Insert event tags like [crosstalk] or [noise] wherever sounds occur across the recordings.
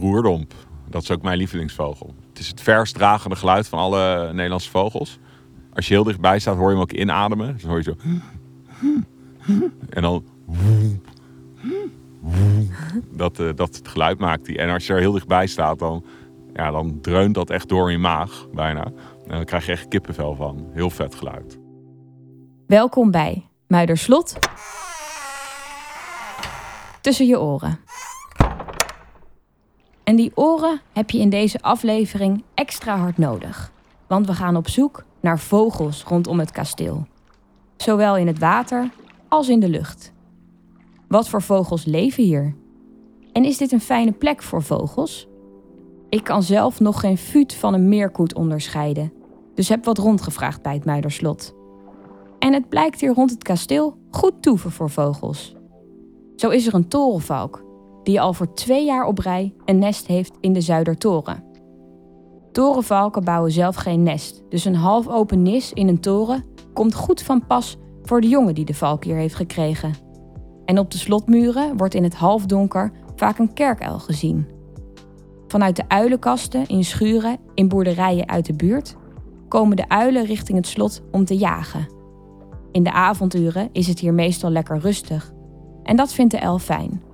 de roerdomp. Dat is ook mijn lievelingsvogel. Het is het verst dragende geluid van alle Nederlandse vogels. Als je heel dichtbij staat, hoor je hem ook inademen. Dan hoor je zo... En dan... Dat, uh, dat het geluid maakt. En als je er heel dichtbij staat, dan, ja, dan dreunt dat echt door in je maag, bijna. En dan krijg je echt kippenvel van. Heel vet geluid. Welkom bij Muiderslot. Tussen je oren. En die oren heb je in deze aflevering extra hard nodig. Want we gaan op zoek naar vogels rondom het kasteel. Zowel in het water als in de lucht. Wat voor vogels leven hier? En is dit een fijne plek voor vogels? Ik kan zelf nog geen fuut van een meerkoet onderscheiden, dus heb wat rondgevraagd bij het Muiderslot. En het blijkt hier rond het kasteel goed toeven voor vogels. Zo is er een torenvalk, die al voor twee jaar op rij een nest heeft in de Zuidertoren. Torenvalken bouwen zelf geen nest, dus een half open nis in een toren komt goed van pas voor de jongen die de valk hier heeft gekregen. En op de slotmuren wordt in het halfdonker vaak een kerkuil gezien. Vanuit de uilenkasten, in schuren, in boerderijen uit de buurt komen de uilen richting het slot om te jagen. In de avonduren is het hier meestal lekker rustig. En dat vindt de elf fijn.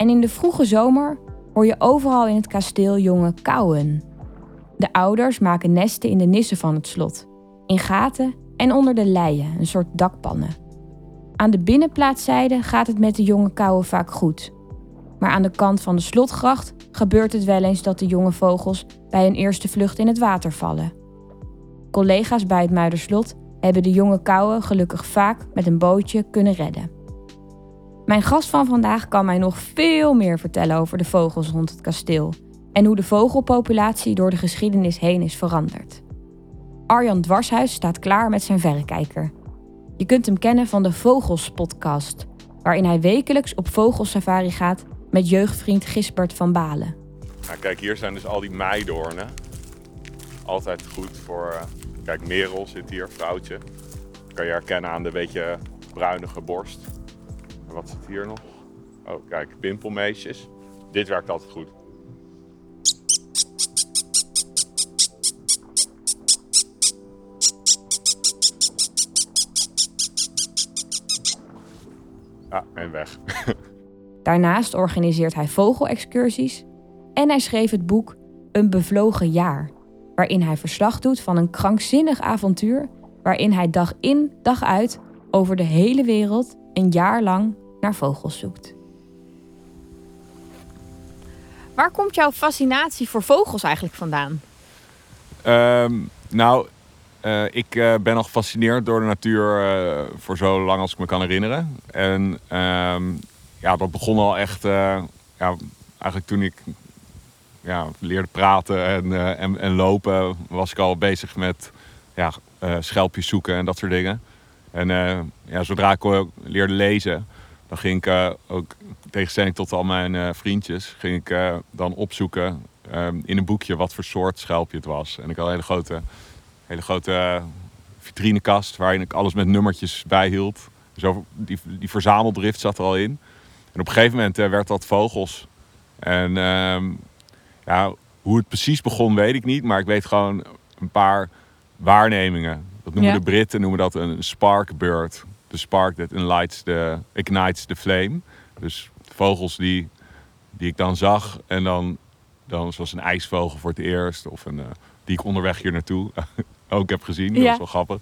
En in de vroege zomer hoor je overal in het kasteel jongen kauwen. De ouders maken nesten in de nissen van het slot, in gaten en onder de leien, een soort dakpannen. Aan de binnenplaatszijde gaat het met de jonge kauwen vaak goed. Maar aan de kant van de slotgracht gebeurt het wel eens dat de jonge vogels bij hun eerste vlucht in het water vallen. Collega's bij het Muiderslot hebben de jonge kauwen gelukkig vaak met een bootje kunnen redden. Mijn gast van vandaag kan mij nog veel meer vertellen over de vogels rond het kasteel en hoe de vogelpopulatie door de geschiedenis heen is veranderd. Arjan Dwarshuis staat klaar met zijn verrekijker. Je kunt hem kennen van de Vogels podcast, waarin hij wekelijks op vogelsafari gaat met jeugdvriend Gisbert van Balen. Nou, kijk, hier zijn dus al die meidoornen. Altijd goed voor. Uh, kijk, Merel zit hier, vrouwtje. Kan je herkennen aan de beetje bruinige borst. Wat zit hier nog? Oh, kijk, pimpelmeisjes. Dit werkt altijd goed. Ja, en weg. [laughs] Daarnaast organiseert hij vogelexcursies en hij schreef het boek Een bevlogen jaar, waarin hij verslag doet van een krankzinnig avontuur waarin hij dag in, dag uit over de hele wereld een jaar lang naar vogels zoekt. Waar komt jouw fascinatie voor vogels eigenlijk vandaan? Um, nou, uh, ik uh, ben al gefascineerd door de natuur uh, voor zo lang als ik me kan herinneren. En um, ja, dat begon al echt, ja, eigenlijk toen ik ja, leerde praten en, en, en, lopen, was ik al bezig met ja, schelpjes zoeken en dat soort dingen. En ja, zodra ik leerde lezen, dan ging ik ook, tegenstelling tot al mijn vriendjes, ging ik dan opzoeken um, in een boekje wat voor soort schelpje het was. En ik had een hele grote hele grote eh, vitrinekast waarin ik alles met nummertjes bijhield. Zo, die, die verzameldrift zat er al in. En op een gegeven moment werd dat vogels. En uh, ja, hoe het precies begon weet ik niet, maar ik weet gewoon een paar waarnemingen. Dat noemen de Britten noemen dat een sparkbird. De spark that ignites the, ignites the flame. Dus vogels die, die ik dan zag en dan, dan zoals een ijsvogel voor het eerst of een, uh, die ik onderweg hier naartoe [laughs] ook heb gezien. Dat is wel grappig.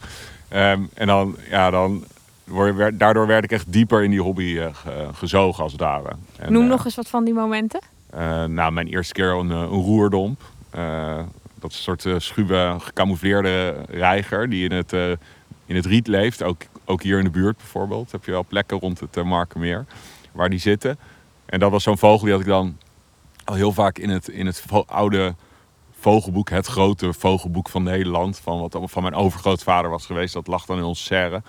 Um, en dan, ja, dan word, daardoor werd ik echt dieper in die hobby uh, gezogen als het ware. En, Noem uh, nog eens wat van die momenten. Nou, mijn eerste keer een, een roerdomp. Dat soort schuwe gecamoufleerde reiger die in het, in het riet leeft. Ook, ook hier in de buurt bijvoorbeeld. Heb je wel plekken rond het Markermeer waar die zitten. En dat was zo'n vogel die had ik dan al heel vaak in het, in het oude vogelboek, het grote vogelboek van Nederland. Van wat van mijn overgrootvader was geweest. Dat lag dan in onze serre.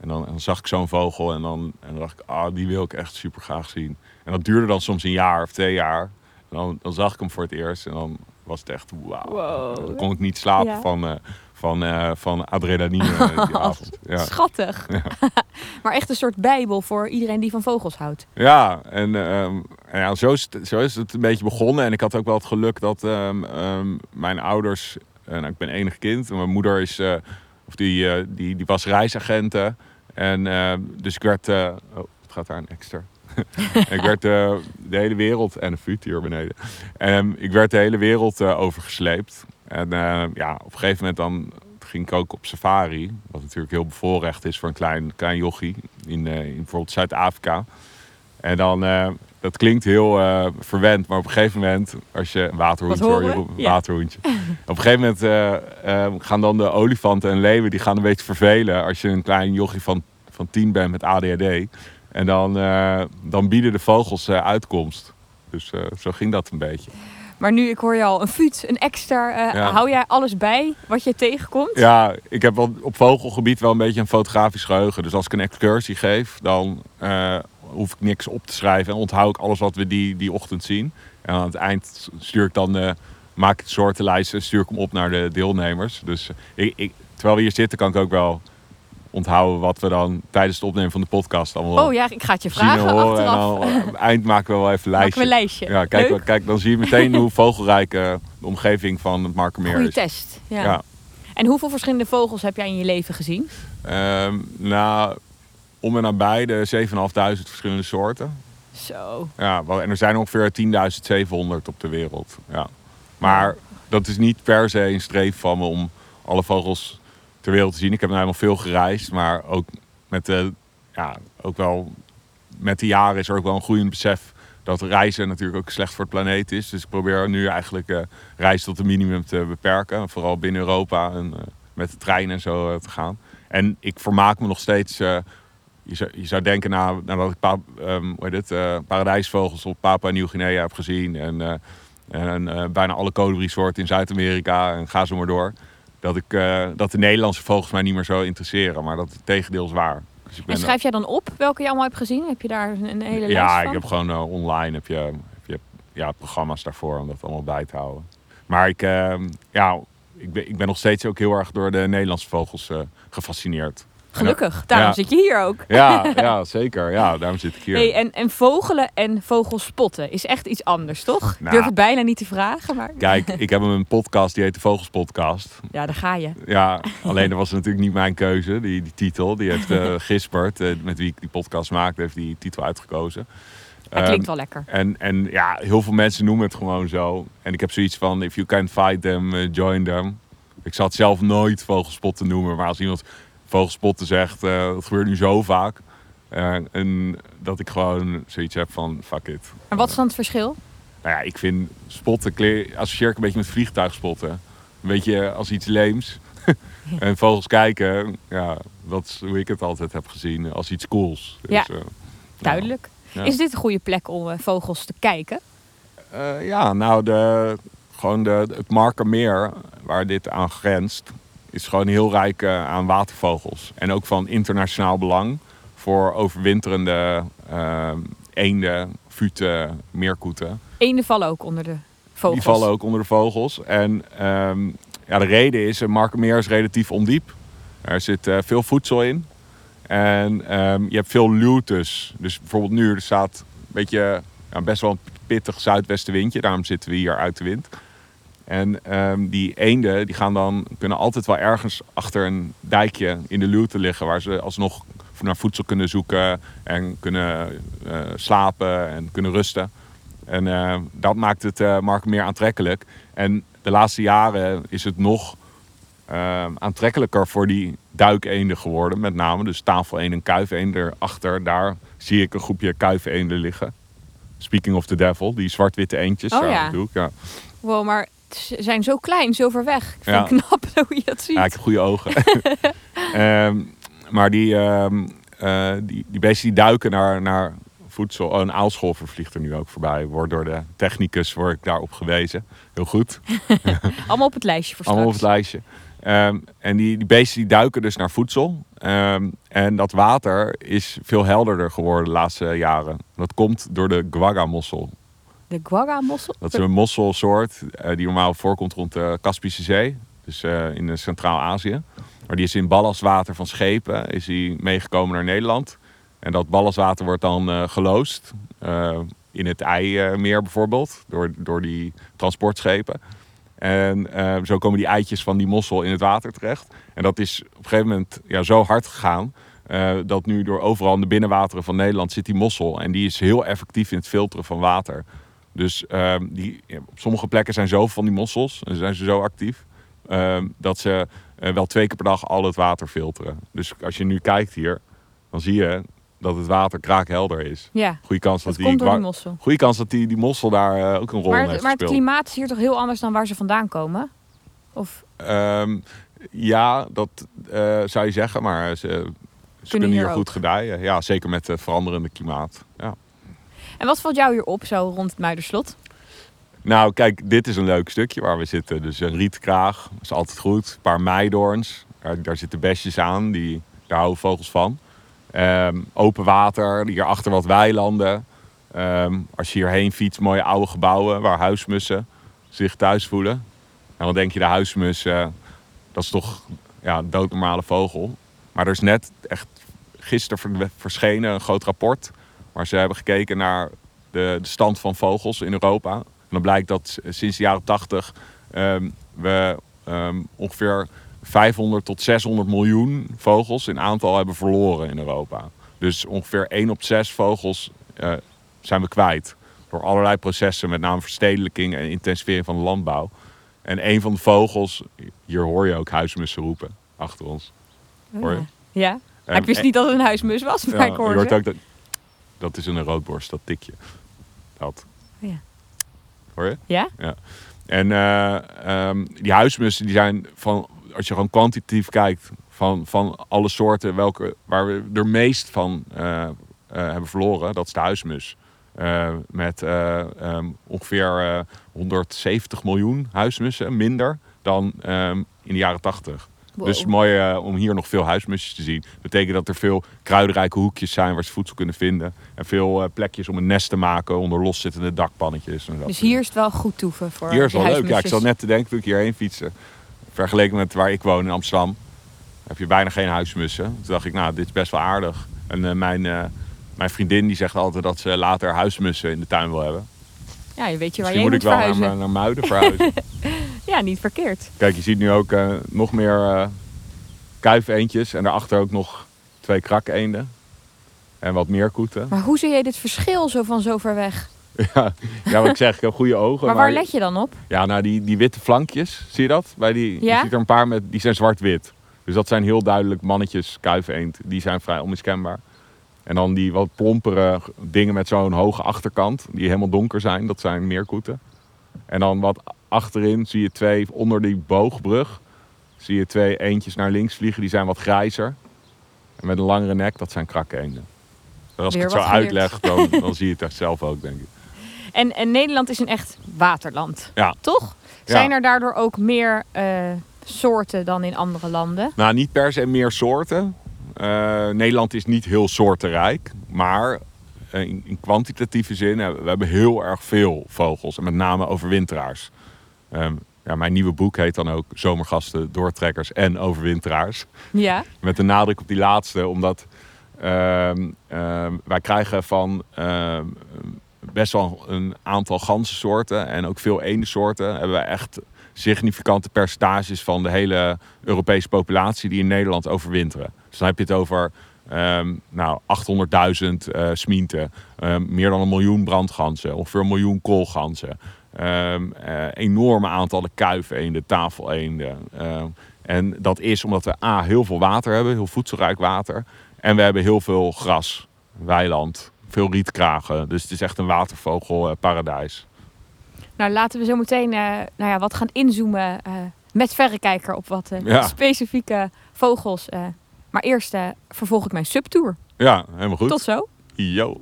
En dan, dan, zag ik zo'n vogel en dan, en dan dacht ik, ah, die wil ik echt super graag zien. En dat duurde dan soms een jaar of twee jaar. En dan, dan zag ik hem voor het eerst en dan was het echt wauw. Wow. Dan kon ik niet slapen Ja. van, eh, van, eh, van adrenaline die [laughs] avond. Ja. Schattig. [laughs] maar echt een soort bijbel voor iedereen die van vogels houdt. Ja, en ehm, en ja, zo, is het, zo is het een beetje begonnen. En ik had ook wel het geluk dat ehm, ehm, mijn ouders... nou, ik ben enig kind. En mijn moeder is, of die, die, die was reisagente. En dus ik werd... oh, het gaat daar een extra. [laughs] ik werd eh, de hele wereld... En een vuut hier beneden. En ik werd de hele wereld eh, overgesleept. En eh, ja, op een gegeven moment dan ging ik ook op safari. Wat natuurlijk heel bevoorrecht is voor een klein, klein jochie. In, eh, in bijvoorbeeld Zuid-Afrika. En dan, eh, dat klinkt heel eh, verwend, maar op een gegeven moment, als je een waterhoentje, Wat hoor je Ja. waterhoentje. op een gegeven moment eh, eh, gaan dan de olifanten en leeuwen, die gaan een beetje vervelen als je een klein jochie van, van tien bent met ADHD. En dan, eh, dan bieden de vogels eh, uitkomst. Dus eh, zo ging dat een beetje. Maar nu, ik hoor je al, een fuut, een extra. Ja. Hou jij alles bij wat je tegenkomt? Ja, ik heb wel op vogelgebied wel een beetje een fotografisch geheugen. Dus als ik een excursie geef, dan hoef ik niks op te schrijven. En onthoud ik alles wat we die, die ochtend zien. En aan het eind stuur ik dan, eh, maak ik soortenlijsten, stuur ik hem op naar de deelnemers. Dus ik, ik, terwijl we hier zitten, kan ik ook wel onthouden wat we dan tijdens het opnemen van de podcast allemaal Oh ja, ik ga het je zien vragen horen. En achteraf. dan het eind maken we wel even een lijstje. een lijstje. Ja, kijk, Leuk. kijk, dan zie je meteen hoe vogelrijk eh, de omgeving van het Markermeer Goeie is. test. Ja. ja. En hoeveel verschillende vogels heb jij in je leven gezien? Ehm, nou, om en nabij de 7.500 verschillende soorten. Zo. Ja, wel- en er zijn ongeveer 10.700 op de wereld. Ja. Maar dat is niet per se een streef van me om alle vogels ter wereld te zien. Ik heb nou helemaal veel gereisd, maar ook met de, ja, ook wel met de jaren is er ook wel een groeiend besef dat reizen natuurlijk ook slecht voor het planeet is. Dus ik probeer nu eigenlijk eh reizen tot een minimum te beperken. Vooral binnen Europa en eh, met de trein en zo eh, te gaan. En ik vermaak me nog steeds. je, zou, je zou denken na, nadat ik pa, ehm, hoe heet het, paradijsvogels op Papua Nieuw-Guinea heb gezien. En, en bijna alle kolibrie-soorten in Zuid-Amerika. En ga zo maar door. Dat, ik, eh, dat de Nederlandse vogels mij niet meer zo interesseren. Maar dat het tegendeel is waar. Dus ik En schrijf jij dan op welke je allemaal hebt gezien? Heb je daar een, hele lijst ja, van? ik heb gewoon eh, online heb je, heb je ja, programma's daarvoor om dat allemaal bij te houden. Maar ik, ja, ik, ben, ik ben nog steeds ook heel erg door de Nederlandse vogels eh, gefascineerd. Gelukkig, daarom Ja. zit je hier ook. Ja, [laughs] ja, zeker. Ja, daarom zit ik hier. Hey, en, en vogelen en vogelspotten is echt iets anders, toch? Ik Nou. durf het bijna niet te vragen, maar Kijk, ik heb een podcast die heet de Vogels Podcast. ja, daar ga je. Ja, alleen dat was natuurlijk niet mijn keuze, die, die titel. Die heeft eh [laughs] Gisbert, eh, met wie ik die podcast maakte, heeft die titel uitgekozen. Dat Ehm, klinkt wel lekker. En, en ja, heel veel mensen noemen het gewoon zo. En ik heb zoiets van, if you can't fight them, eh, join them. Ik zal het zelf nooit vogelspotten noemen. Maar als iemand vogelspotten zegt, eh, dat gebeurt nu zo vaak. Eh, en dat ik gewoon zoiets heb van, fuck it. Maar wat is dan het verschil? Nou ja, ik vind spotten, associeer ik een beetje met vliegtuigspotten. Een beetje als iets leems. [laughs] en vogels kijken, ja, dat is hoe ik het altijd heb gezien, als iets cools. Ja. eh, Duidelijk. Ja. Is dit een goede plek om vogels te kijken? Ja, nou, de, gewoon de, het Markermeer, waar dit aan grenst, is gewoon heel rijk eh, aan watervogels. En ook van internationaal belang voor overwinterende eh, eenden, futen, meerkoeten. Eenden vallen ook onder de vogels. Die vallen ook onder de vogels. En ehm, ja, de reden is, een Markermeer is relatief ondiep. Er zit eh, veel voedsel in. En ehm, je hebt veel luwtes. Dus bijvoorbeeld nu, er staat een beetje, ja, best wel een pittig zuidwestenwindje. Daarom zitten we hier uit de wind. En ehm, die eenden die gaan dan, kunnen altijd wel ergens achter een dijkje in de luwte liggen. Waar ze alsnog naar voedsel kunnen zoeken en kunnen eh, slapen en kunnen rusten. En eh, dat maakt het eh Markermeer aantrekkelijk. En de laatste jaren is het nog eh, aantrekkelijker voor die duikeenden geworden. Met name dus tafeleenden en kuifeenden erachter. Daar zie ik een groepje kuifeenden liggen. Speaking of the devil, die zwart-witte eendjes. Oh ja. ik, ja. Wow, maar ze zijn zo klein, zo ver weg. Ik vind Ja. het knap [laughs] hoe je dat ziet. Ja, ik heb goede ogen. [laughs] Ehm, maar die, eh, die, die beesten die duiken naar, naar voedsel. Oh, een aalscholver vliegt er nu ook voorbij. Wordt door de technicus word ik daarop gewezen. Heel goed. [laughs] Allemaal op het lijstje voor straks. Allemaal op het lijstje. Ehm, en die, die beesten die duiken dus naar voedsel. En dat water is veel helderder geworden de laatste jaren. Dat komt door de guaga-mossel. De guaga-mossel? Dat is een mosselsoort eh, die normaal voorkomt rond de Kaspische Zee. Dus eh, in Centraal-Azië. Maar die is in ballastwater van schepen is die meegekomen naar Nederland. En dat ballastwater wordt dan geloosd. in het IJmeer bijvoorbeeld. Door, door die transportschepen. En zo komen die eitjes van die mossel in het water terecht. En dat is op een gegeven moment ja, zo hard gegaan dat nu door overal in de binnenwateren van Nederland zit die mossel. En die is heel effectief in het filteren van water. Dus uh, die, op sommige plekken zijn zoveel van die mossels, en zijn ze zo actief, uh, dat ze eh, wel twee keer per dag al het water filteren. Dus als je nu kijkt hier, dan zie je dat het water kraakhelder is. Ja, goede kans dat, die, die mossel. Goede kans dat die, die mossel daar ook een rol maar, in heeft Maar het klimaat is hier toch heel anders dan waar ze vandaan komen? Of? Um, ja, dat zou je zeggen, maar ze, ze kunnen, hier, goed gedijen. Ja, zeker met het veranderende klimaat. Ja. En wat valt jou hier op zo rond het Muiderslot? Nou, kijk, dit is een leuk stukje waar we zitten. Dus een rietkraag, dat is altijd goed. Een paar meidoorns, daar, daar zitten besjes aan, die, daar houden vogels van. Ehm, open water, hierachter wat weilanden. Ehm, als je hierheen fietst, mooie oude gebouwen waar huismussen zich thuis voelen. En dan denk je, de huismus, dat is toch ja, een doodnormale vogel. Maar er is net echt gisteren verschenen een groot rapport. Waar ze hebben gekeken naar de, de stand van vogels in Europa. En dan blijkt dat sinds de jaren 80 ehm, we ehm, ongeveer 500 tot 600 miljoen vogels in aantal hebben verloren in Europa. Dus ongeveer 1 op 6 vogels uh, zijn we kwijt. Door allerlei processen, met name verstedelijking en intensivering van de landbouw. En een van de vogels, hier hoor je ook huismussen roepen achter ons. Hoor je? Ja. Ik wist niet dat het een huismus was, maar ik hoorde ook dat, dat is een roodborst, dat tikje. Dat. Ja. Hoor je? Ja. ja. En uh, um, die huismussen die zijn van, als je gewoon kwantitatief kijkt, van, van alle soorten welke, waar we er meest van uh, uh, hebben verloren, dat is de huismus. met um, ongeveer 170 miljoen huismussen minder dan um, in de jaren 80. Dus mooi uh, om hier nog veel huismusjes te zien. Dat betekent dat er veel kruidrijke hoekjes zijn waar ze voedsel kunnen vinden. En veel uh, plekjes om een nest te maken onder loszittende dakpannetjes. En dus hier is het wel goed toeven voor Hier is wel leuk. Ja, ik zat net te denken toen ik hierheen fietsen. Vergeleken met waar ik woon in Amsterdam heb je bijna geen huismussen. Toen dacht ik, nou, dit is best wel aardig. En uh, mijn, mijn vriendin die zegt altijd dat ze later huismussen in de tuin wil hebben. Ja, je weet je waar je moet, moet ik wel naar, naar Muiden verhuizen. [laughs] ja, niet verkeerd. Kijk, je ziet nu ook uh, nog meer uh, kuifeentjes. En daarachter ook nog twee krakeenden. En wat meer koeten. Maar hoe zie je dit verschil zo van zo ver weg? [laughs] ja, ja, wat ik zeg, ik heb goede ogen. Maar, waar let je dan op? Ja, nou die, die witte flankjes, zie je dat? Bij die, ja? Je ziet er een paar met, die zijn zwart-wit. Dus dat zijn heel duidelijk mannetjes kuifeend. Die zijn vrij onmiskenbaar. En dan die wat plompere dingen met zo'n hoge achterkant, die helemaal donker zijn, dat zijn meerkoeten. En dan wat achterin zie je twee, onder die boogbrug, zie je twee eentjes naar links vliegen, die zijn wat grijzer. En met een langere nek, dat zijn krakkeenden. Dus als Weer ik het zo uitleg, dan, dan zie je het echt zelf ook, denk ik. En, en Nederland is een echt waterland, Ja. toch? Ja. Zijn er daardoor ook meer eh, soorten dan in andere landen? Nou, niet per se meer soorten. Eh, Nederland is niet heel soortenrijk, maar eh, in, in kwantitatieve zin hebben we hebben heel erg veel vogels. En met name overwinteraars. Ehm, ja, mijn nieuwe boek heet dan ook Zomergasten, Doortrekkers en Overwinteraars. Ja. Met de nadruk op die laatste, omdat ehm, ehm, wij krijgen van best wel een aantal ganzensoorten en ook veel eendensoorten. Hebben wij echt significante percentages van de hele Europese populatie die in Nederland overwinteren. Dus dan heb je het over nou, 800.000 eh smienten, meer dan een miljoen brandganzen, ongeveer een miljoen koolganzen. Ehm, eh, enorme aantallen kuifeenden, tafeleenden. Ehm, en dat is omdat we A, heel veel water hebben, heel voedselrijk water. En we hebben heel veel gras, weiland, veel rietkragen. Dus het is echt een watervogelparadijs. Nou, laten we zo meteen eh, nou ja, wat gaan inzoomen eh, met verrekijker op wat eh, Ja. specifieke vogels. eh. maar eerst eh, vervolg ik mijn subtour. Ja, helemaal goed. Tot zo. Yo.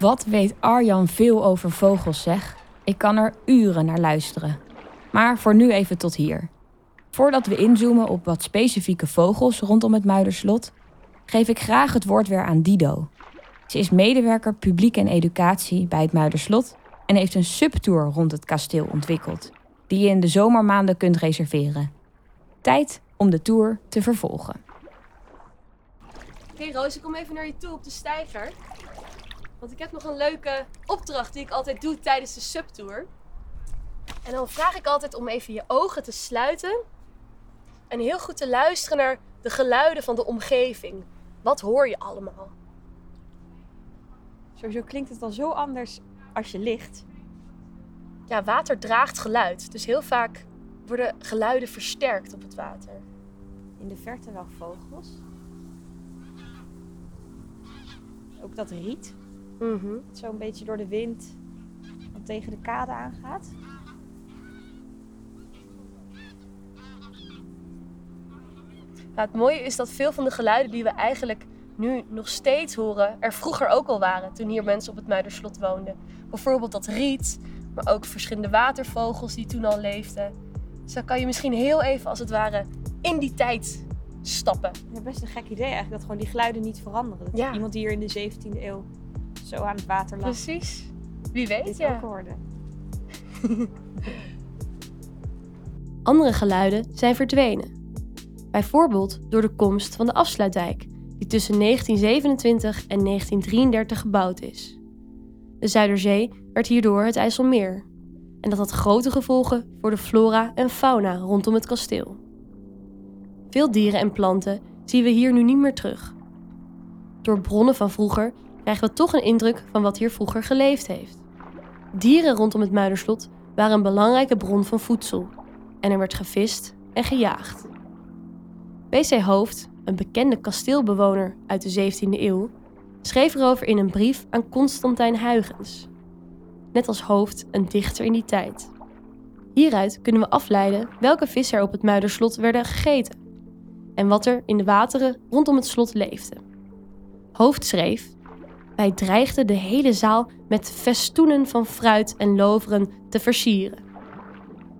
Wat weet Arjan veel over vogels, zeg? Ik kan er uren naar luisteren. Maar voor nu even tot hier. Voordat we inzoomen op wat specifieke vogels rondom het Muiderslot, geef ik graag het woord weer aan Dido. Ze is medewerker publiek en educatie bij het Muiderslot en heeft een subtour rond het kasteel ontwikkeld, die je in de zomermaanden kunt reserveren. Tijd om de tour te vervolgen. Oké Roos, ik kom even naar je toe op de steiger. Want ik heb nog een leuke opdracht die ik altijd doe tijdens de subtour. En dan vraag ik altijd om even je ogen te sluiten. En heel goed te luisteren naar de geluiden van de omgeving. Wat hoor je allemaal? Sowieso klinkt het al zo anders als je ligt. Ja, water draagt geluid. Dus heel vaak worden geluiden versterkt op het water. In de verte wel vogels. Ook dat riet, Mhm. dat zo een beetje door de wind wat tegen de kade aangaat. Nou, het mooie is dat veel van de geluiden die we eigenlijk nu nog steeds horen, er vroeger ook al waren toen hier mensen op het Muiderslot woonden. Bijvoorbeeld dat riet, maar ook verschillende watervogels die toen al leefden. Dus dan kan je misschien heel even als het ware in die tijd stappen. Ja, best een gek idee eigenlijk dat gewoon die geluiden niet veranderen. Dat Ja. iemand die hier in de 17e eeuw zo aan het water lag, Precies. Wie weet, dit ja. ook hoorde. [laughs] Andere geluiden zijn verdwenen. Bijvoorbeeld door de komst van de afsluitdijk, die tussen 1927 en 1933 gebouwd is. De Zuiderzee werd hierdoor het IJsselmeer. En dat had grote gevolgen voor de flora en fauna rondom het kasteel. Veel dieren en planten zien we hier nu niet meer terug. Door bronnen van vroeger krijgen we toch een indruk van wat hier vroeger geleefd heeft. Dieren rondom het Muiderslot waren een belangrijke bron van voedsel en er werd gevist en gejaagd. B.C. Hoofd, een bekende kasteelbewoner uit de 17e eeuw, schreef erover in een brief aan Constantijn Huygens. Net als Hoofd een dichter in die tijd. Hieruit kunnen we afleiden welke vissen er op het Muiderslot werden gegeten en wat er in de wateren rondom het slot leefde. Hoofd schreef: Wij dreigden de hele zaal met festoenen van fruit en loveren te versieren.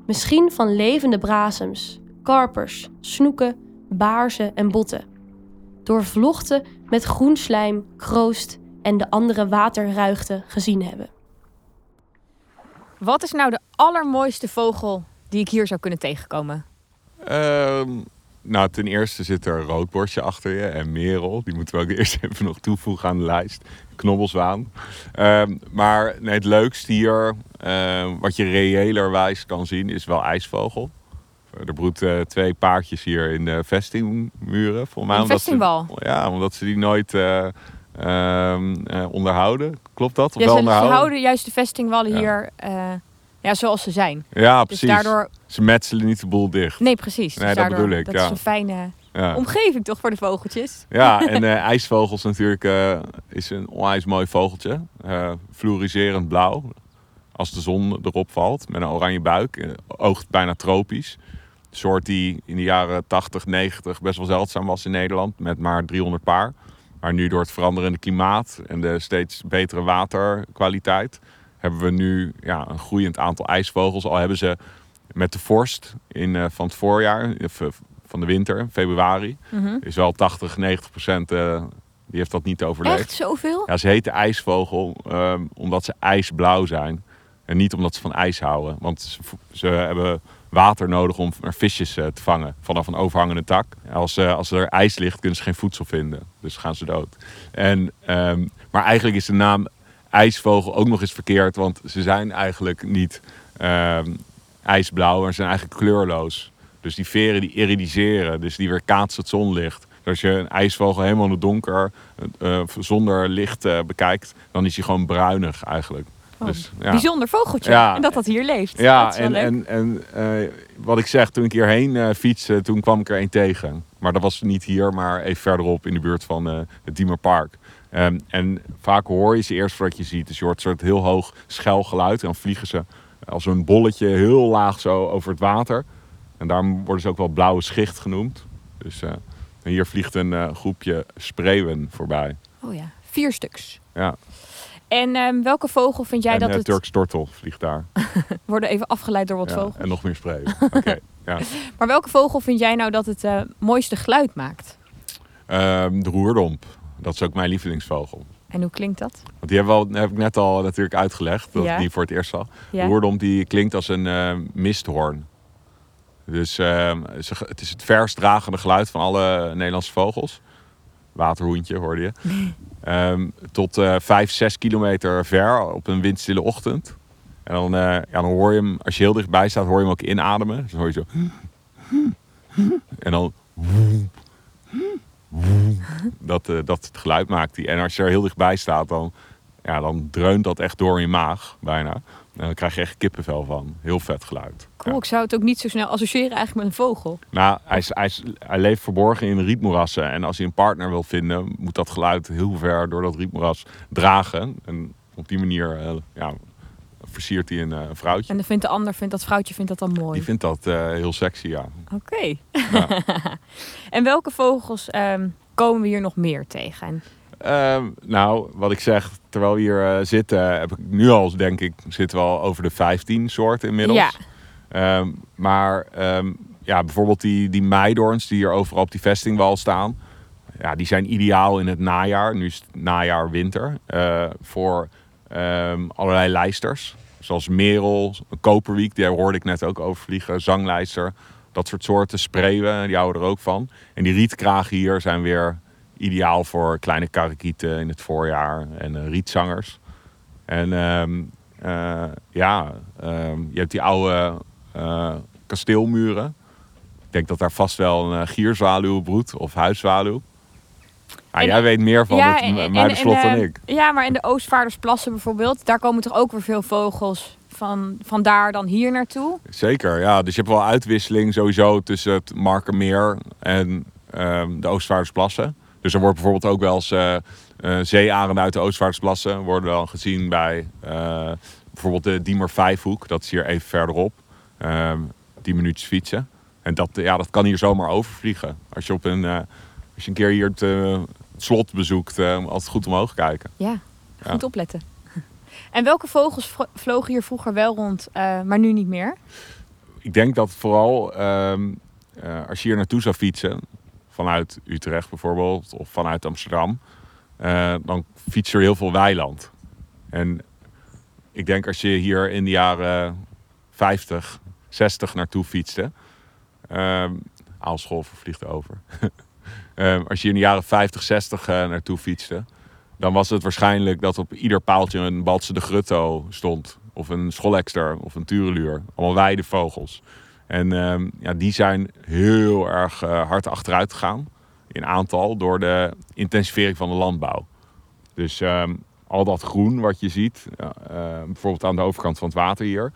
Misschien van levende brasems, karpers, snoeken, baarzen en botten. Doorvlochten met groen slijm, kroost en de andere waterruigten gezien hebben. Wat is nou de allermooiste vogel die ik hier zou kunnen tegenkomen? Ehm, nou, ten eerste zit er een roodborstje achter je en merel. Die moeten we ook [laughs] eerst even nog toevoegen aan de lijst. Knobbelzwaan. Ehm, maar nee, het leukste hier, ehm, wat je reëlerwijs kan zien, is wel ijsvogel. Er broeden twee paardjes hier in de vestingmuren. Volgens mij Een omdat ze- ja, omdat ze die nooit eh, ehm, eh, onderhouden. Klopt dat? Ja, ze, onderhouden? houden juist de vestingwallen Ja. hier eh, ja, zoals ze zijn. Ja, Dus precies. daardoor... Ze metselen niet de boel dicht. Nee, precies. Nee, dus dat bedoel ik, Dat ja. is een fijne Ja. omgeving toch voor de vogeltjes? Ja, [laughs] en eh, ijsvogels natuurlijk eh, is een onwijs mooi vogeltje. Eh fluoriserend blauw. Als de zon erop valt met een oranje buik. Oogt bijna tropisch. Een soort die in de jaren 80, 90 best wel zeldzaam was in Nederland. Met maar 300 paar. Maar nu door het veranderende klimaat en de steeds betere waterkwaliteit... hebben we nu ja, een groeiend aantal ijsvogels. Al hebben ze met de vorst in, eh, van het voorjaar, of, eh, van de winter, februari is wel 80, 90 procent. eh, die heeft dat niet overleefd. Echt zoveel? Ja, ze heten ijsvogel ehm, omdat ze ijsblauw zijn. En niet omdat ze van ijs houden. Want ze, ze hebben water nodig om er visjes te vangen vanaf een overhangende tak. Als, eh, als er ijs ligt, kunnen ze geen voedsel vinden. Dus gaan ze dood. En, ehm, maar eigenlijk is de naam ijsvogel ook nog eens verkeerd. Want ze zijn eigenlijk niet ehm, ijsblauw, maar ze zijn eigenlijk kleurloos. Dus die veren die iridiseren, dus die weerkaatst het zonlicht. Dus als je een ijsvogel helemaal in het donker, eh, zonder licht eh, bekijkt, dan is hij gewoon bruinig eigenlijk. Oh, dus, ja. Bijzonder vogeltje. Ja. En dat dat hier leeft. Ja, en, en, en eh, wat ik zeg, toen ik hierheen eh fietste, toen kwam ik er één tegen. Maar dat was niet hier, maar even verderop in de buurt van eh, het Diemerpark. Ehm, en vaak hoor je ze eerst voordat je ziet. Dus je hoort een soort heel hoog schel geluid. En dan vliegen ze als een bolletje heel laag zo over het water. En daarom worden ze ook wel blauwe schicht genoemd. Dus eh, hier vliegt een eh, groepje spreeuwen voorbij. Oh ja, vier stuks. Ja. En ehm, welke vogel vind jij en dat eh, het... Turks tortel vliegt daar. [laughs] worden even afgeleid door wat Ja, vogels. en nog meer spreeuwen. Oké. [laughs] ja. Maar welke vogel vind jij nou dat het mooiste geluid maakt? Ehm, de roerdomp. Dat is ook mijn lievelingsvogel. En hoe klinkt dat? Want die hebben we al, heb ik net al natuurlijk uitgelegd, dat Ja. ik die voor het eerst zag. Ja. De die klinkt als een eh, misthoorn. Dus ehm, het is het verst dragende geluid van alle Nederlandse vogels. Waterhoentje hoorde je. [laughs] Ehm, tot eh 5, 6 kilometer ver op een windstille ochtend. En dan, eh, ja, dan hoor je hem, als je heel dichtbij staat, hoor je hem ook inademen. Dus dan hoor je zo. En dan. [laughs] Dat, eh, dat het geluid maakt hij. En als je er heel dichtbij staat, dan, ja, dan dreunt dat echt door in je maag bijna. En dan krijg je echt kippenvel van. Heel vet geluid. Cool, Ja. ik zou het ook niet zo snel associëren eigenlijk met een vogel. Nou, hij, is, hij, is, hij leeft verborgen in rietmoerassen. En als hij een partner wil vinden, moet dat geluid heel ver door dat rietmoeras dragen. En op die manier eh, ja, versiert hij een eh, vrouwtje. En dan vindt de ander, vindt dat vrouwtje vindt dat dan mooi. Die vindt dat eh, heel sexy, ja. Oké. Ja. [laughs] en welke vogels ehm, komen we hier nog meer tegen? En- Ehm, nou, wat ik zeg, terwijl we hier eh, zitten, heb ik nu al, denk ik, zitten we al over de 15 soorten inmiddels. Ja. Ehm, maar ja, bijvoorbeeld die, die meidoorns die hier overal op die vestingwal staan. Ja, die zijn ideaal in het najaar. Nu is het najaar, winter. voor allerlei lijsters. Zoals merel, koperwiek, die hoorde ik net ook overvliegen. Zanglijster, dat soort soorten. Spreeuwen, die houden er ook van. En die rietkragen hier zijn weer ideaal voor kleine karakieten in het voorjaar. En eh, rietzangers. En ehm, eh, ja, ehm, je hebt die oude eh, kasteelmuren. Ik denk dat daar vast wel een gierzwaluw broedt of huiszwaluw. Ah, En- jij weet meer van het Muiderslot en, dan eh, ik. Ja, maar in de Oostvaardersplassen bijvoorbeeld, daar komen toch ook weer veel vogels van, van daar dan hier naartoe. Zeker, ja. Dus je hebt wel uitwisseling sowieso tussen het Markermeer en ehm, de Oostvaardersplassen. Dus er wordt bijvoorbeeld ook wel eens eh eh, zeearenden uit de Oostvaardersplassen worden wel gezien bij bijvoorbeeld de Diemer Vijfhoek. Dat is hier even verderop. Ehm 10 minuutjes fietsen. En dat, ja, dat kan hier zomaar overvliegen. Als je, op een, als je een keer hier het, eh, het slot bezoekt, eh, altijd goed omhoog kijken. Ja, Ja. goed opletten. [laughs] En welke vogels vlogen hier vroeger wel rond, eh, maar nu niet meer? ik denk dat vooral ehm, eh, als je hier naartoe zou fietsen, vanuit Utrecht bijvoorbeeld, of vanuit Amsterdam, dan fiets je er heel veel weiland. En ik denk als je hier in de jaren 50, 60 naartoe fietste, ehm Aalschol vliegt over. [laughs] Ehm, als je in de jaren 50, 60 eh, naartoe fietste, dan was het waarschijnlijk dat op ieder paaltje een Baltse de Grutto stond. Of een scholekster of een tureluur. Allemaal weidevogels. En ehm, ja, die zijn heel erg eh, hard achteruit gegaan in aantal door de intensivering van de landbouw. Dus ehm, al dat groen wat je ziet, bijvoorbeeld aan de overkant van het water hier,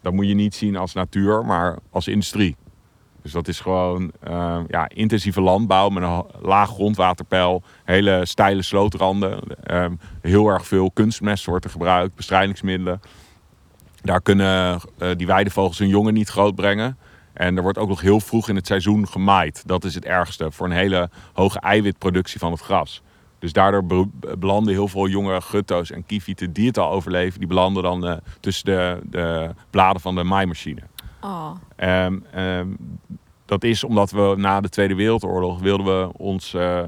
dat moet je niet zien als natuur, maar als industrie. Dus dat is gewoon eh, ja, intensieve landbouw met een laag grondwaterpeil, hele steile slootranden. Ehm, heel erg veel kunstmest wordt er gebruikt, bestrijdingsmiddelen. Daar kunnen eh, die weidevogels hun jongen niet groot brengen. En er wordt ook nog heel vroeg in het seizoen gemaaid. Dat is het ergste voor een hele hoge eiwitproductie van het gras. Dus daardoor be- belanden heel veel jonge gutto's en kievieten die het al overleven. Die belanden dan eh, tussen de, de bladen van de maaimachine. Oh. Ehm, ehm, dat is omdat we na de Tweede Wereldoorlog wilden we ons, eh,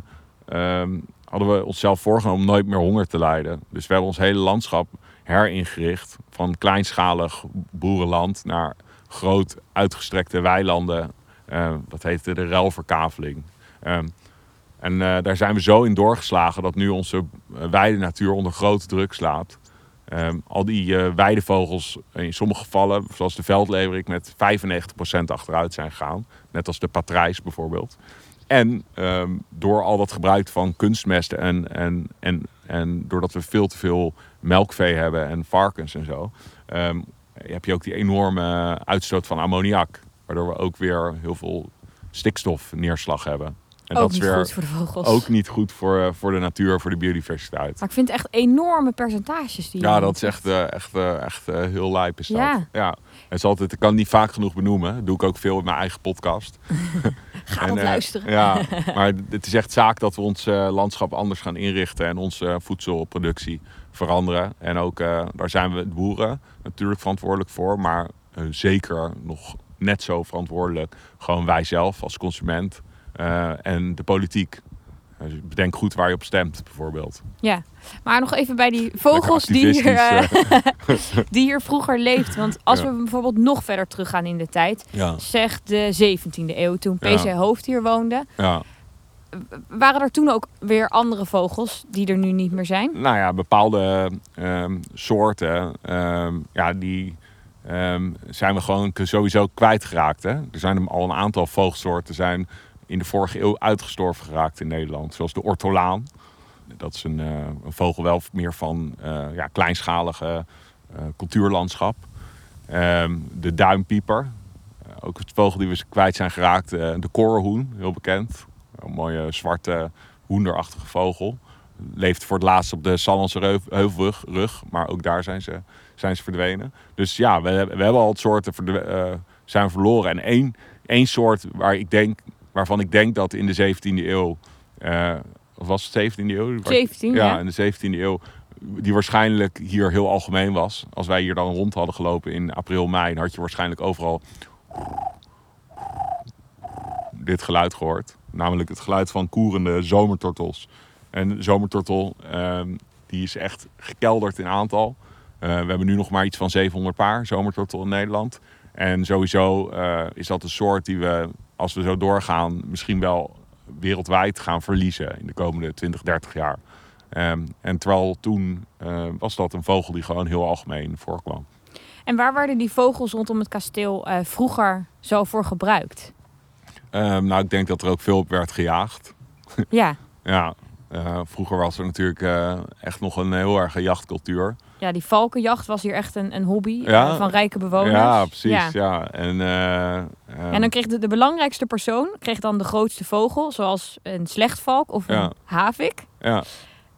ehm, hadden we onszelf voorgenomen om nooit meer honger te lijden. Dus we hebben ons hele landschap heringericht van kleinschalig boerenland naar groot uitgestrekte weilanden. Dat heette de ruilverkaveling. En eh, daar zijn we zo in doorgeslagen dat nu onze eh, weidenatuur onder grote druk slaat. Ehm, al die eh, weidevogels in sommige gevallen, zoals de veldleverik, met 95% achteruit zijn gegaan. Net als de patrijs bijvoorbeeld. En ehm, door al dat gebruik van kunstmesten en, en, en, en doordat we veel te veel melkvee hebben en varkens en zo, ehm, heb je ook die enorme uitstoot van ammoniak. Waardoor we ook weer heel veel stikstofneerslag hebben. En ook dat is niet weer goed voor de vogels. ook niet goed voor, eh, voor de natuur, voor de biodiversiteit. Maar ik vind echt enorme percentages die Ja, dat is echt, eh, echt, eh, echt heel lijp is dat. Ja. ja. Het is altijd, ik kan het niet vaak genoeg benoemen. Dat doe ik ook veel in mijn eigen podcast. [laughs] Ga En, dat eh, luisteren. Ja, [laughs] maar het is echt zaak dat we ons landschap anders gaan inrichten en onze voedselproductie veranderen. En ook daar zijn we de boeren natuurlijk verantwoordelijk voor, maar zeker nog net zo verantwoordelijk gewoon wij zelf als consument eh, en de politiek. Dus bedenk goed waar je op stemt, bijvoorbeeld. Ja, maar nog even bij die vogels die hier, eh, [laughs] die hier vroeger leefden. Want als Ja. we bijvoorbeeld nog verder teruggaan in de tijd, Ja, zeg de 17e eeuw, toen Ja. PC Hoofd hier woonde, ja. waren er toen ook weer andere vogels die er nu niet meer zijn? Nou ja, bepaalde ehm, soorten, ehm, ja, die ehm, zijn we gewoon sowieso kwijtgeraakt. Hè? Er zijn al een aantal vogelsoorten zijn in de vorige eeuw uitgestorven geraakt in Nederland. Zoals de ortolaan. Dat is een, eh, een vogel wel meer van eh, ja, kleinschalige eh, cultuurlandschap. Ehm, de duimpieper. Ook een vogel die we kwijt zijn geraakt. de korenhoen, heel bekend. Een mooie zwarte hoenderachtige vogel. Leeft voor het laatst op de Sallandse Heuvelrug, rug, maar ook daar zijn ze, zijn ze verdwenen. Dus ja, we, hebben- we hebben al wat soorten zijn verloren. En één, één soort waar ik denk, waarvan ik denk dat in de 17e eeuw, eh, of was het 17e eeuw? 17, ja, ja. in de 17e eeuw, die waarschijnlijk hier heel algemeen was. Als wij hier dan rond hadden gelopen in april, mei, dan had je waarschijnlijk overal dit geluid gehoord. Namelijk het geluid van koerende zomertortels. En de zomertortel, ehm, die is echt gekelderd in aantal. Eh, we hebben nu nog maar iets van 700 paar zomertortel in Nederland. En sowieso eh, is dat een soort die we, als we zo doorgaan, misschien wel wereldwijd gaan verliezen in de komende 20, 30 jaar. Ehm, en terwijl toen eh, was dat een vogel die gewoon heel algemeen voorkwam. En waar werden die vogels rondom het kasteel eh, vroeger zo voor gebruikt? Ehm, nou, ik denk dat er ook veel op werd gejaagd. Ja, [laughs] Ja, vroeger was er natuurlijk echt nog een heel erg jachtcultuur. Ja die valkenjacht was hier echt een, een hobby Ja. eh, van rijke bewoners. Ja, precies. Ja. Ja. En, eh, ehm, En dan kreeg de, de belangrijkste persoon kreeg dan de grootste vogel, zoals een slechtvalk of een havik. ja,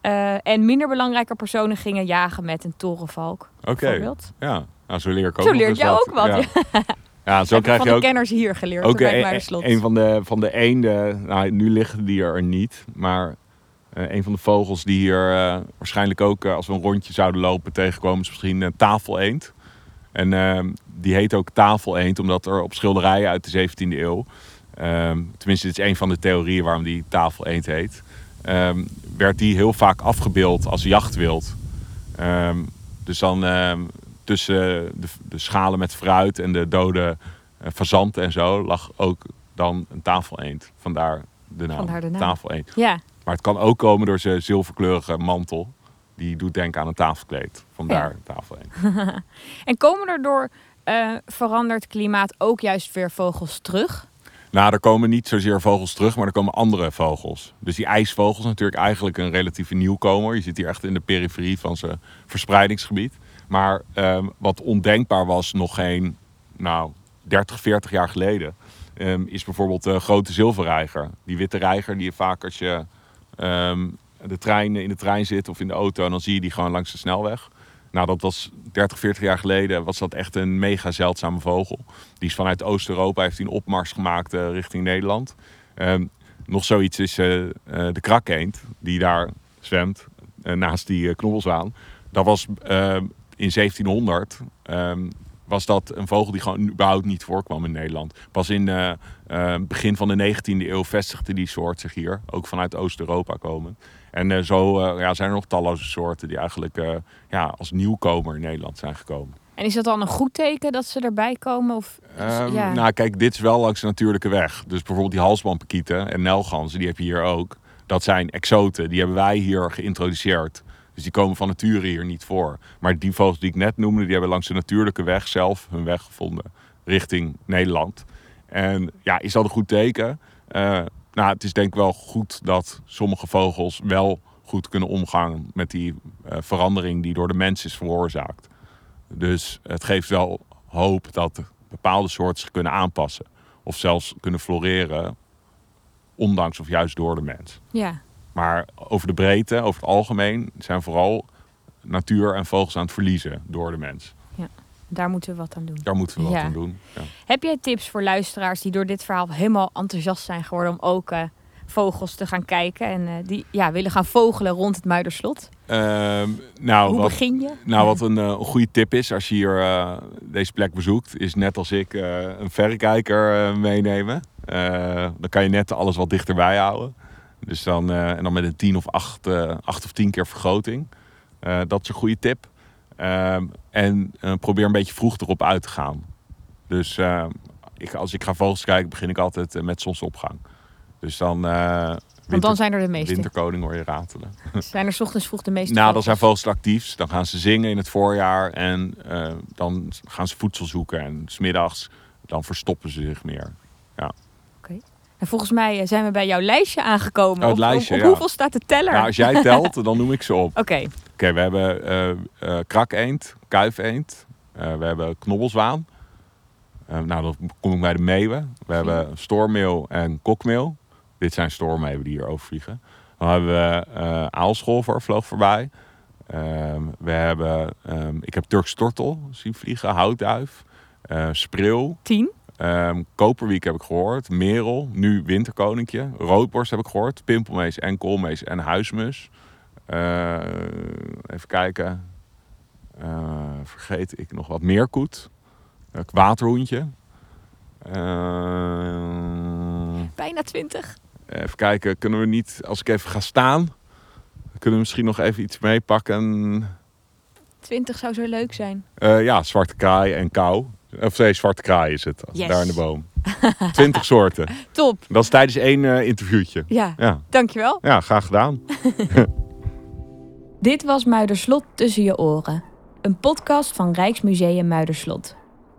Eh, en minder belangrijke personen gingen jagen met een torenvalk. oké. Bijvoorbeeld. Ja, nou, zo leer ik ook Zo ook wat. Ja, [laughs] zo krijg van je ook kenners hier geleerd ook een, een van de, van de eenden. Nou, nu liggen die er niet. Maar een van de vogels die hier eh, waarschijnlijk ook, eh, als we een rondje zouden lopen, tegenkomen, is misschien een tafeleend. En ehm, die heet ook tafeleend omdat er op schilderijen uit de 17e eeuw, ehm, tenminste dit is een van de theorieën waarom die tafeleend heet, ehm, werd die heel vaak afgebeeld als jachtwild. Dus dan tussen de, de schalen met fruit en de dode eh, fazanten en zo lag ook dan een tafeleend. Vandaar de naam, Vandaar de naam. tafeleend. Ja, Maar het kan ook komen door zijn zilverkleurige mantel. Die doet denken aan een tafelkleed. Vandaar tafeleend. [laughs] en komen er door eh, veranderd klimaat ook juist weer vogels terug? Nou, er komen niet zozeer vogels terug, maar er komen andere vogels. Dus die ijsvogels natuurlijk eigenlijk een relatieve nieuwkomer. Je zit hier echt in de periferie van zijn verspreidingsgebied. Maar ehm, wat ondenkbaar was nog geen, nou, 30, 40 jaar geleden... ehm, is bijvoorbeeld de grote zilverreiger. Die witte reiger die je vaak als je ehm, de trein, in de trein zit of in de auto... en dan zie je die gewoon langs de snelweg. Nou, dat was 30, 40 jaar geleden was dat echt een mega zeldzame vogel. Die is vanuit Oost-Europa, heeft een opmars gemaakt eh, richting Nederland. Ehm, nog zoiets is eh, de krakeend, die daar zwemt, naast die knobbelzwaan. Dat was in 1700, ehm, was dat een vogel die gewoon überhaupt niet voorkwam in Nederland. Pas in eh, eh, begin van de 19e eeuw vestigde die soort zich hier, ook vanuit Oost-Europa komen. En eh, zo ja, zijn er nog talloze soorten die eigenlijk ja, als nieuwkomer in Nederland zijn gekomen. En is dat dan een goed teken dat ze erbij komen? Of, Ehm, ja. Nou, kijk, dit is wel langs de natuurlijke weg. Dus bijvoorbeeld die halsbandpakieten en nelganzen, die heb je hier ook. Dat zijn exoten, die hebben wij hier geïntroduceerd. Dus die komen van nature hier niet voor. Maar die vogels die ik net noemde, die hebben langs de natuurlijke weg zelf hun weg gevonden richting Nederland. En ja, is dat een goed teken? Eh, nou, het is denk ik wel goed dat sommige vogels wel goed kunnen omgaan met die eh, verandering die door de mens is veroorzaakt. Dus het geeft wel hoop dat bepaalde soorten zich kunnen aanpassen. Of zelfs kunnen floreren, ondanks of juist door de mens. ja. Maar over de breedte, over het algemeen, zijn vooral natuur en vogels aan het verliezen door de mens. Daar moeten we wat aan doen. Daar moeten we wat Ja. aan doen. Ja. Heb jij tips voor luisteraars die door dit verhaal helemaal enthousiast zijn geworden om ook eh, vogels te gaan kijken en eh, die ja, willen gaan vogelen rond het Muiderslot? Ehm, nou, Hoe wat, begin je? nou, wat een, eh, goede tip is als je hier deze plek bezoekt, is net als ik een verrekijker meenemen. Dan kan je net alles wat dichterbij houden. Dus dan, eh, en dan met een 10 of 8, eh 8 of 10 keer vergroting. Eh, dat is een goede tip. Ehm, en probeer een beetje vroeg erop uit te gaan. Dus eh, ik, als ik ga vogels kijken, begin ik altijd met zonsopgang. Dus dan, Want dan zijn er de meeste. winterkoning hoor je ratelen. [laughs] Zijn er 's ochtends vroeg de meeste Nou, dan zijn vogels. actiefst. Dan gaan ze zingen in het voorjaar en dan gaan ze voedsel zoeken. En smiddags dan verstoppen ze zich meer. En volgens mij eh, zijn we bij jouw lijstje aangekomen. Oh, het Op- lijstje, op, op ja. hoeveel staat de teller? Nou, als jij telt, dan noem ik ze op. [laughs] Oké, Oké, we hebben eh eh krakeend, kuifeend. We hebben knobbelzwaan. Nou, dan kom ik bij de meeuwen. We hebben stoormeel en kokmeel. Dit zijn stoormeeuwen die hier overvliegen. Dan hebben we eh aalscholver, vloog voorbij. Ehm, we hebben, ehm, ik heb Turks tortel zien vliegen, houtduif, spreeuw. tien. Ehm koperwiek heb ik gehoord. Merel, nu winterkoninkje. Roodborst heb ik gehoord. Pimpelmees en koolmees en huismus. Eh, even kijken. Eh, vergeet ik nog wat. Meerkoet. Uh, waterhoentje. Eh, Bijna twintig. even kijken. Kunnen we niet, als ik even ga staan... Kunnen we misschien nog even iets meepakken. Twintig zou zo leuk zijn. Ja, zwarte kraai en kou. Of nee, zwarte kraai is het. Yes. Daar in de boom. [laughs] Twintig soorten. Top. Dat is tijdens één eh, interviewtje. Ja, Ja. dankjewel. ja, graag gedaan. [laughs] Dit was Muiderslot tussen je oren. Een podcast van Rijksmuseum Muiderslot.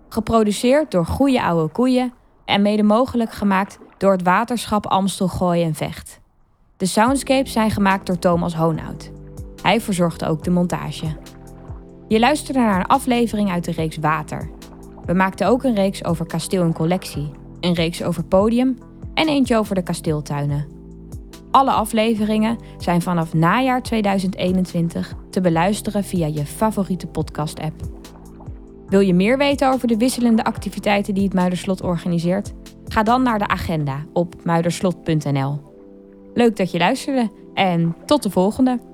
Geproduceerd door Goeie Oude Koeien en mede mogelijk gemaakt door het waterschap Amstel Gooi en Vecht. De soundscapes zijn gemaakt door Thomas Hoonhout. Hij verzorgde ook de montage. Je luisterde naar een aflevering uit de reeks Water. We maakten ook een reeks over kasteel en collectie, een reeks over podium en eentje over de kasteeltuinen. Alle afleveringen zijn vanaf najaar 2021 te beluisteren via je favoriete podcast-app. Wil je meer weten over de wisselende activiteiten die het Muiderslot organiseert? Ga dan naar de agenda op muiderslot.nl. Leuk dat je luisterde en tot de volgende!